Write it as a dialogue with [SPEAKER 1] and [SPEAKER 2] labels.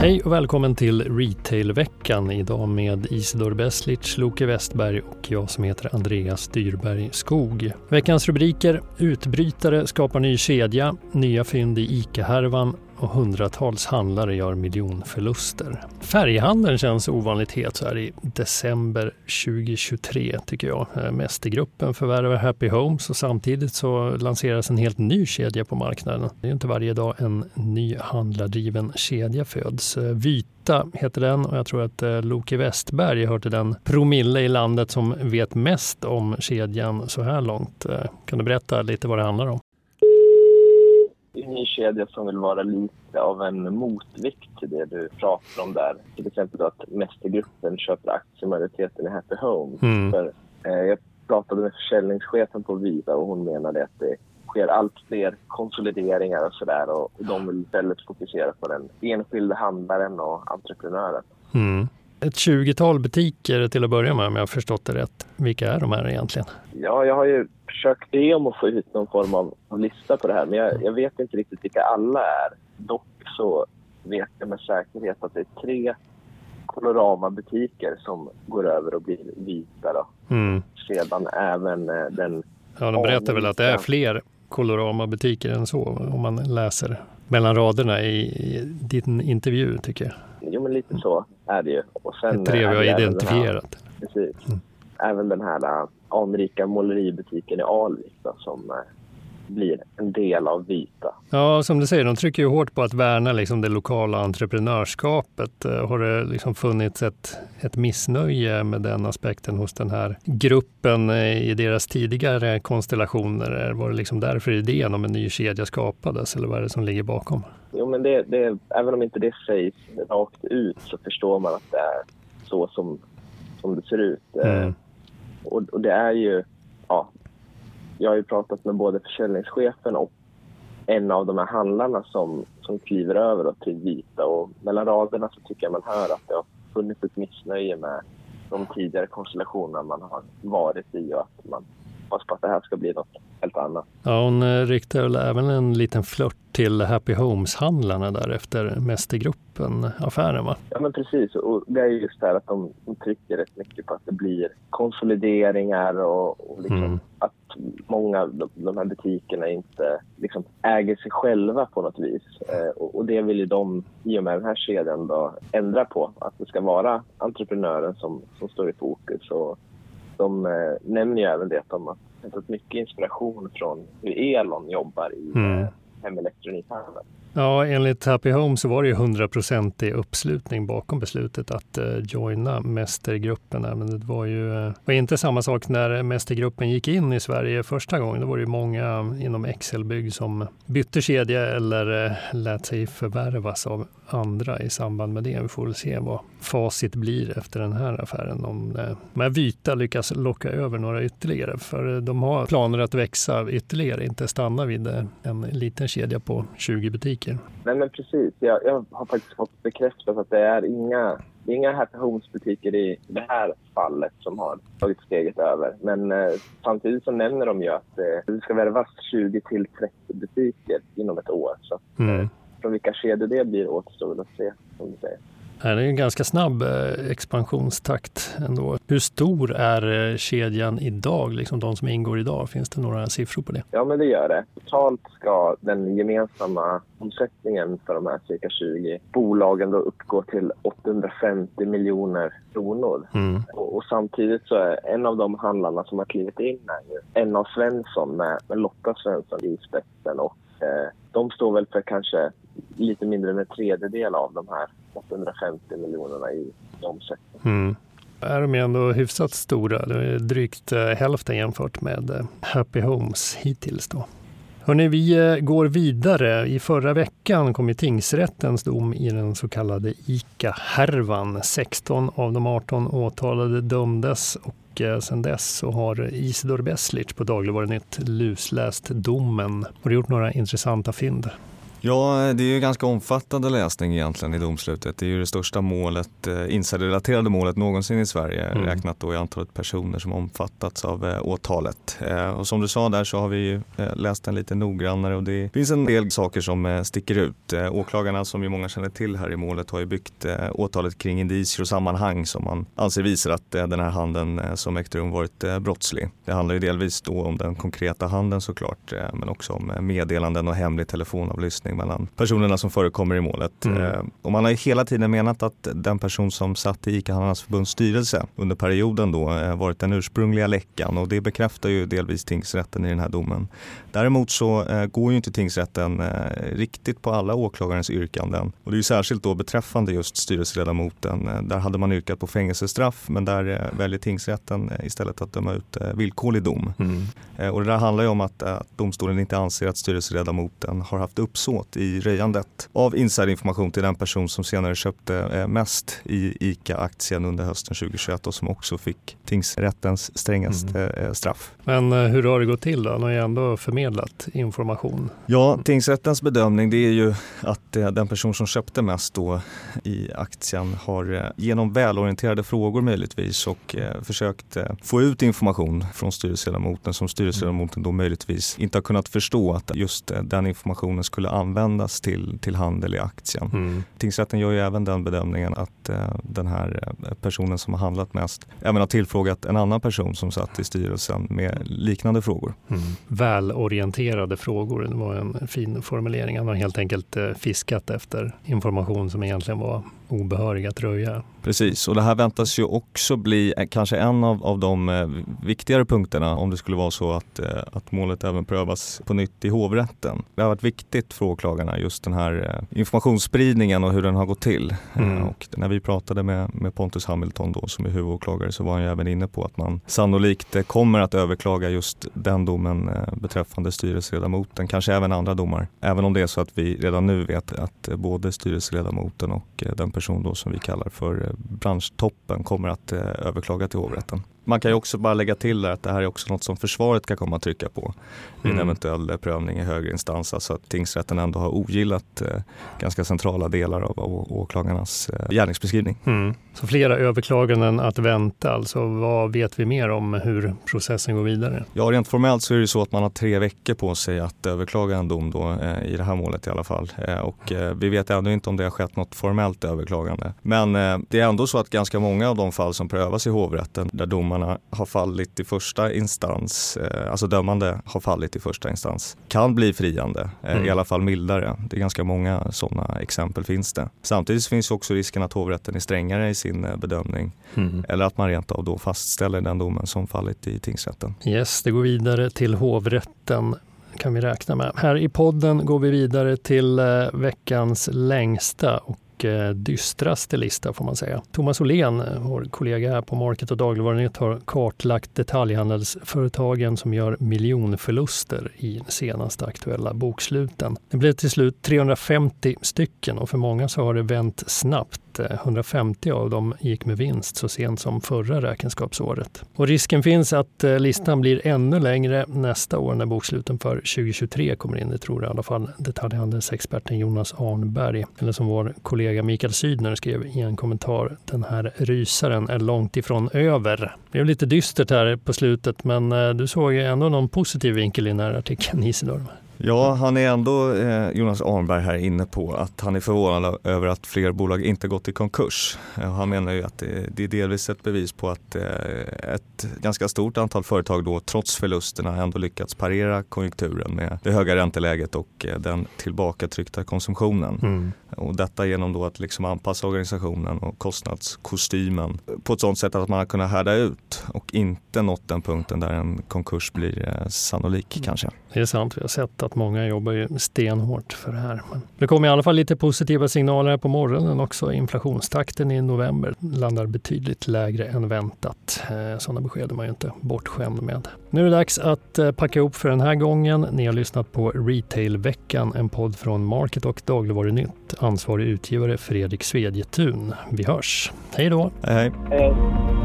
[SPEAKER 1] Hej och välkommen till Retailveckan. Idag med Isidor Beslic, Loke Westberg och jag som heter Andreas Dyrberg Skog. Veckans rubriker Utbrytare skapar ny kedja, nya fynd i ICA-härvan och hundratals handlare gör miljonförluster. Färghandeln känns ovanligt het så här i december 2023 tycker jag. Eh, mästergruppen förvärvar Happy Homes och samtidigt så lanseras en helt ny kedja på marknaden. Det är inte varje dag en ny handlardriven kedja föds. Eh, Vita Vyta heter den och jag tror att eh, Loke Westberg hör till den promille i landet som vet mest om kedjan så här långt. Kan du berätta lite vad det handlar om?
[SPEAKER 2] Ny kedja som vill vara lite av en motvikt till det du pratar om där. Till exempel att Mästergruppen köper aktiemajoriteten i Happy Home. Mm. För, eh, jag pratade med försäljningschefen på Vida och hon menade att det sker allt fler konsolideringar och sådär och, och de vill istället fokusera på den enskilde handlaren och entreprenören.
[SPEAKER 1] Mm. Ett tjugotal butiker till att börja med om jag har förstått det rätt. Vilka är de här egentligen?
[SPEAKER 2] Ja, jag har ju försökt be om att få ut någon form av, lista på det här men jag, jag, vet inte riktigt vilka alla är. Dock så vet jag med säkerhet att det är tre Colorama-butiker som går över och blir vita. Då. Mm. Sedan även eh, den...
[SPEAKER 1] Ja, de berättar väl att det är fler Colorama-butiker än så om man läser mellan raderna i, i din intervju tycker jag.
[SPEAKER 2] Jo, men lite så är det ju.
[SPEAKER 1] Och sen det tre vi har identifierat.
[SPEAKER 2] Här, precis. Mm. Även den här äh, anrika måleributiken i Alvik som äh, blir en del av Vita.
[SPEAKER 1] Ja, som du säger, de trycker ju hårt på att värna liksom det lokala entreprenörskapet. Äh, har det liksom funnits ett, ett missnöje med den aspekten hos den här gruppen i deras tidigare konstellationer? Var det liksom därför idén om en ny kedja skapades eller vad är det som ligger bakom?
[SPEAKER 2] Jo, men det, det, även om inte det sägs rakt ut så förstår man att det är så som, som det ser ut. Mm. Och, och, det är ju, ja, jag har ju pratat med både försäljningschefen och en av de här handlarna som, som kliver över till Vita. Och mellan raderna så tycker jag man hör att det har funnits ett missnöje med de tidigare konstellationerna man har varit i och att man hoppas på att det här ska bli något helt annat.
[SPEAKER 1] Ja, hon eh, riktar väl även en liten flört till Happy Homes-handlarna där efter Mästergruppen-affären va?
[SPEAKER 2] Ja men precis och det är just det här att de, de trycker rätt mycket på att det blir konsolideringar och, och liksom mm. att många av de här butikerna inte liksom äger sig själva på något vis. Eh, och, och, det vill ju de i och med den här kedjan då ändra på. Att det ska vara entreprenören som, som står i fokus. Och de eh, nämner ju även det att de har hämtat mycket inspiration från hur Elon jobbar i mm hemelektronikhandeln.
[SPEAKER 1] Ja, enligt Happy Home så var det ju 100% uppslutning bakom beslutet att eh, joina Mästergruppen. Men det var ju eh, var inte samma sak när Mästergruppen gick in i Sverige första gången. Då var det ju många inom Excelbygg som bytte kedja eller eh, lät sig förvärvas av andra i samband med det. Vi får väl se vad facit blir efter den här affären. Om eh, vita lyckas locka över några ytterligare. För de har planer att växa ytterligare, inte stanna vid eh, en liten kedja på 20 butiker.
[SPEAKER 2] Nej men precis. Jag, jag har faktiskt fått bekräftat att det är inga det är inga Happy Homes-butiker i det här fallet som har tagit steget över. Men eh, samtidigt så nämner de ju att eh, det ska värvas 20 till 30 butiker inom ett år. Så att, mm. eh, från vilka kedjor det blir återstår att se, som du säger.
[SPEAKER 1] Det är en ganska snabb eh, expansionstakt ändå. Hur stor är eh, kedjan idag, liksom de som ingår idag? Finns det några siffror på det?
[SPEAKER 2] Ja, men det gör det. Totalt ska den gemensamma omsättningen för de här cirka 20 bolagen då uppgå till 850 miljoner kronor. Mm. Och, och, samtidigt så är en av de handlarna som har klivit in här en av Svensson med, med Lotta Svensson i spetsen och eh, de står väl för kanske lite mindre än en tredjedel av de här 850 miljonerna i omsättning. Mm.
[SPEAKER 1] Är de ändå hyfsat stora? Det är drygt eh, hälften jämfört med eh, Happy Homes hittills. Då. Hörrni, vi eh, går vidare. I förra veckan kom ju tingsrättens dom i den så kallade ICA-härvan. 16 av de 18 åtalade dömdes och sedan dess så har Isidor Beslic på Dagligvarunytt lusläst domen. Har du gjort några intressanta fynd?
[SPEAKER 3] Ja, det är ju ganska omfattande läsning egentligen i domslutet. Det är ju det största målet, eh, insiderrelaterade målet någonsin i Sverige mm. räknat då i antalet personer som omfattats av eh, åtalet. Eh, och som du sa där så har vi läst den lite noggrannare och det finns en del saker som sticker ut. Åklagarna som ju många känner till här i målet har ju byggt åtalet kring indicier och sammanhang som man anser visar att den här handeln som ägt rum varit brottslig. Det handlar ju delvis då om den konkreta handeln såklart men också om meddelanden och hemlig telefonavlyssning mellan personerna som förekommer i målet. Mm. Och man har ju hela tiden menat att den person som satt i ICA-handlarnas förbunds styrelse under perioden då varit den ursprungliga läckan och det bekräftar ju delvis tingsrätten i den här domen. Däremot så går ju inte tingsrätten riktigt på alla åklagarens yrkanden. Och det är ju särskilt då beträffande just styrelseledamoten. Eh, där hade man yrkat på fängelsestraff men där eh, väljer tingsrätten eh, istället att döma ut villkorlig dom. Mm. Och det där handlar ju om att, att domstolen inte anser att styrelseledamoten har haft uppsåt i röjandet av insiderinformation till den person som senare köpte mest i ICA-aktien under hösten 2021 och som också fick tingsrättens strängaste mm. straff.
[SPEAKER 1] Men hur har det gått till då? Han har ju ändå förmedlat information.
[SPEAKER 3] Ja, tingsrättens bedömning det är ju att den person som köpte mest då i aktien har eh, genom välorienterade frågor möjligtvis och eh, försökt eh, få ut information från styrelseledamoten som styrelseledamoten då möjligtvis inte har kunnat förstå att just den informationen skulle användas till, till handel i aktien. Mm. Tingsrätten gör ju även den bedömningen att den här personen som har handlat mest även har tillfrågat en annan person som satt i styrelsen med liknande frågor. Mm.
[SPEAKER 1] Välorienterade frågor, det var en fin formulering. Han har helt enkelt fiskat efter information som egentligen var obehörig att röja.
[SPEAKER 3] Precis, och det här väntas ju också bli eh, kanske en av, av de eh, viktigare punkterna om det skulle vara så att, eh, att målet även prövas på nytt i hovrätten. Det har varit viktigt för åklagarna just den här informationsspridningen och hur den har gått till. Mm. Och när vi pratade med, med Pontus Hamilton då som är huvudåklagare så var han ju även inne på att man sannolikt kommer att överklaga just den domen beträffande styrelseledamoten, kanske även andra domar. Även om det är så att vi redan nu vet att både styrelseledamoten och den person då som vi kallar för eh, branschtoppen kommer att eh, överklaga till hovrätten. Man kan ju också bara lägga till att det här är också något som försvaret kan komma att trycka på vid en mm. eventuell prövning i högre instans. Alltså att tingsrätten ändå har ogillat eh, ganska centrala delar av, åklagarnas eh, gärningsbeskrivning. Mm.
[SPEAKER 1] Så flera överklaganden att vänta, alltså vad vet vi mer om hur processen går vidare?
[SPEAKER 3] Ja, rent formellt så är det så att man har tre veckor på sig att överklaga en dom då, eh, i det här målet i alla fall. Och vi vet ännu inte om det har skett något formellt överklagande. Men det är ändå så att ganska många av de fall som prövas i hovrätten där domarna har fallit i första instans, eh, alltså dömande har fallit i första instans, kan bli friande, eh, mm. i alla fall mildare. Det är ganska många sådana exempel finns det. Samtidigt finns också risken att hovrätten är strängare i sin eh, bedömning mm. eller att man rent av då fastställer den domen som fallit i tingsrätten.
[SPEAKER 1] Yes, det går vidare till hovrätten kan vi räkna med. Här i podden går vi vidare till veckans längsta och mycket eh, dystraste lista får man säga. Thomas Åhlén, eh, vår kollega här på Market och Dagligvarunytt, har kartlagt detaljhandelsföretagen som gör miljonförluster i senaste aktuella boksluten. Det blev till slut 350 stycken och för många så har det vänt snabbt 150 av dem gick med vinst så sent som förra räkenskapsåret. Och risken finns att eh, listan blir ännu längre nästa år när boksluten för 2023 kommer in. Det tror i alla fall detaljhandelsexperten Jonas Arnberg. Eller som vår kollega Mikael Sydner skrev i en kommentar. Den här rysaren är långt ifrån över. Det blev lite dystert här på slutet men eh, du såg ändå någon positiv vinkel i den här artikeln Isidor.
[SPEAKER 3] Ja, han är ändå, eh, Jonas Arnberg här inne på att han är förvånad över att fler bolag inte gått i konkurs. Han menar ju att det, det är delvis ett bevis på att eh, ett ganska stort antal företag då trots förlusterna ändå lyckats parera konjunkturen med det höga ränteläget och eh, den tillbakatryckta konsumtionen. Mm. Och detta genom då att liksom anpassa organisationen och kostnadskostymen på ett sådant sätt att man har kunnat härda ut och inte nått den punkten där en konkurs blir eh, sannolik mm. kanske.
[SPEAKER 1] Det är sant, vi har sett att många jobbar ju stenhårt för det här. Men det kommer i alla fall lite positiva signaler här på morgonen också. Inflationstakten i november landar betydligt lägre än väntat. Eh, sådana besked är man ju inte bortskämd med. Nu är det dags att eh, packa ihop för den här gången. Ni har lyssnat på Retailveckan, en podd från Market och Dagligvarunytt. Ansvarig utgivare Fredrik Svedjetun. Vi hörs. Hej då!
[SPEAKER 3] hej. hej.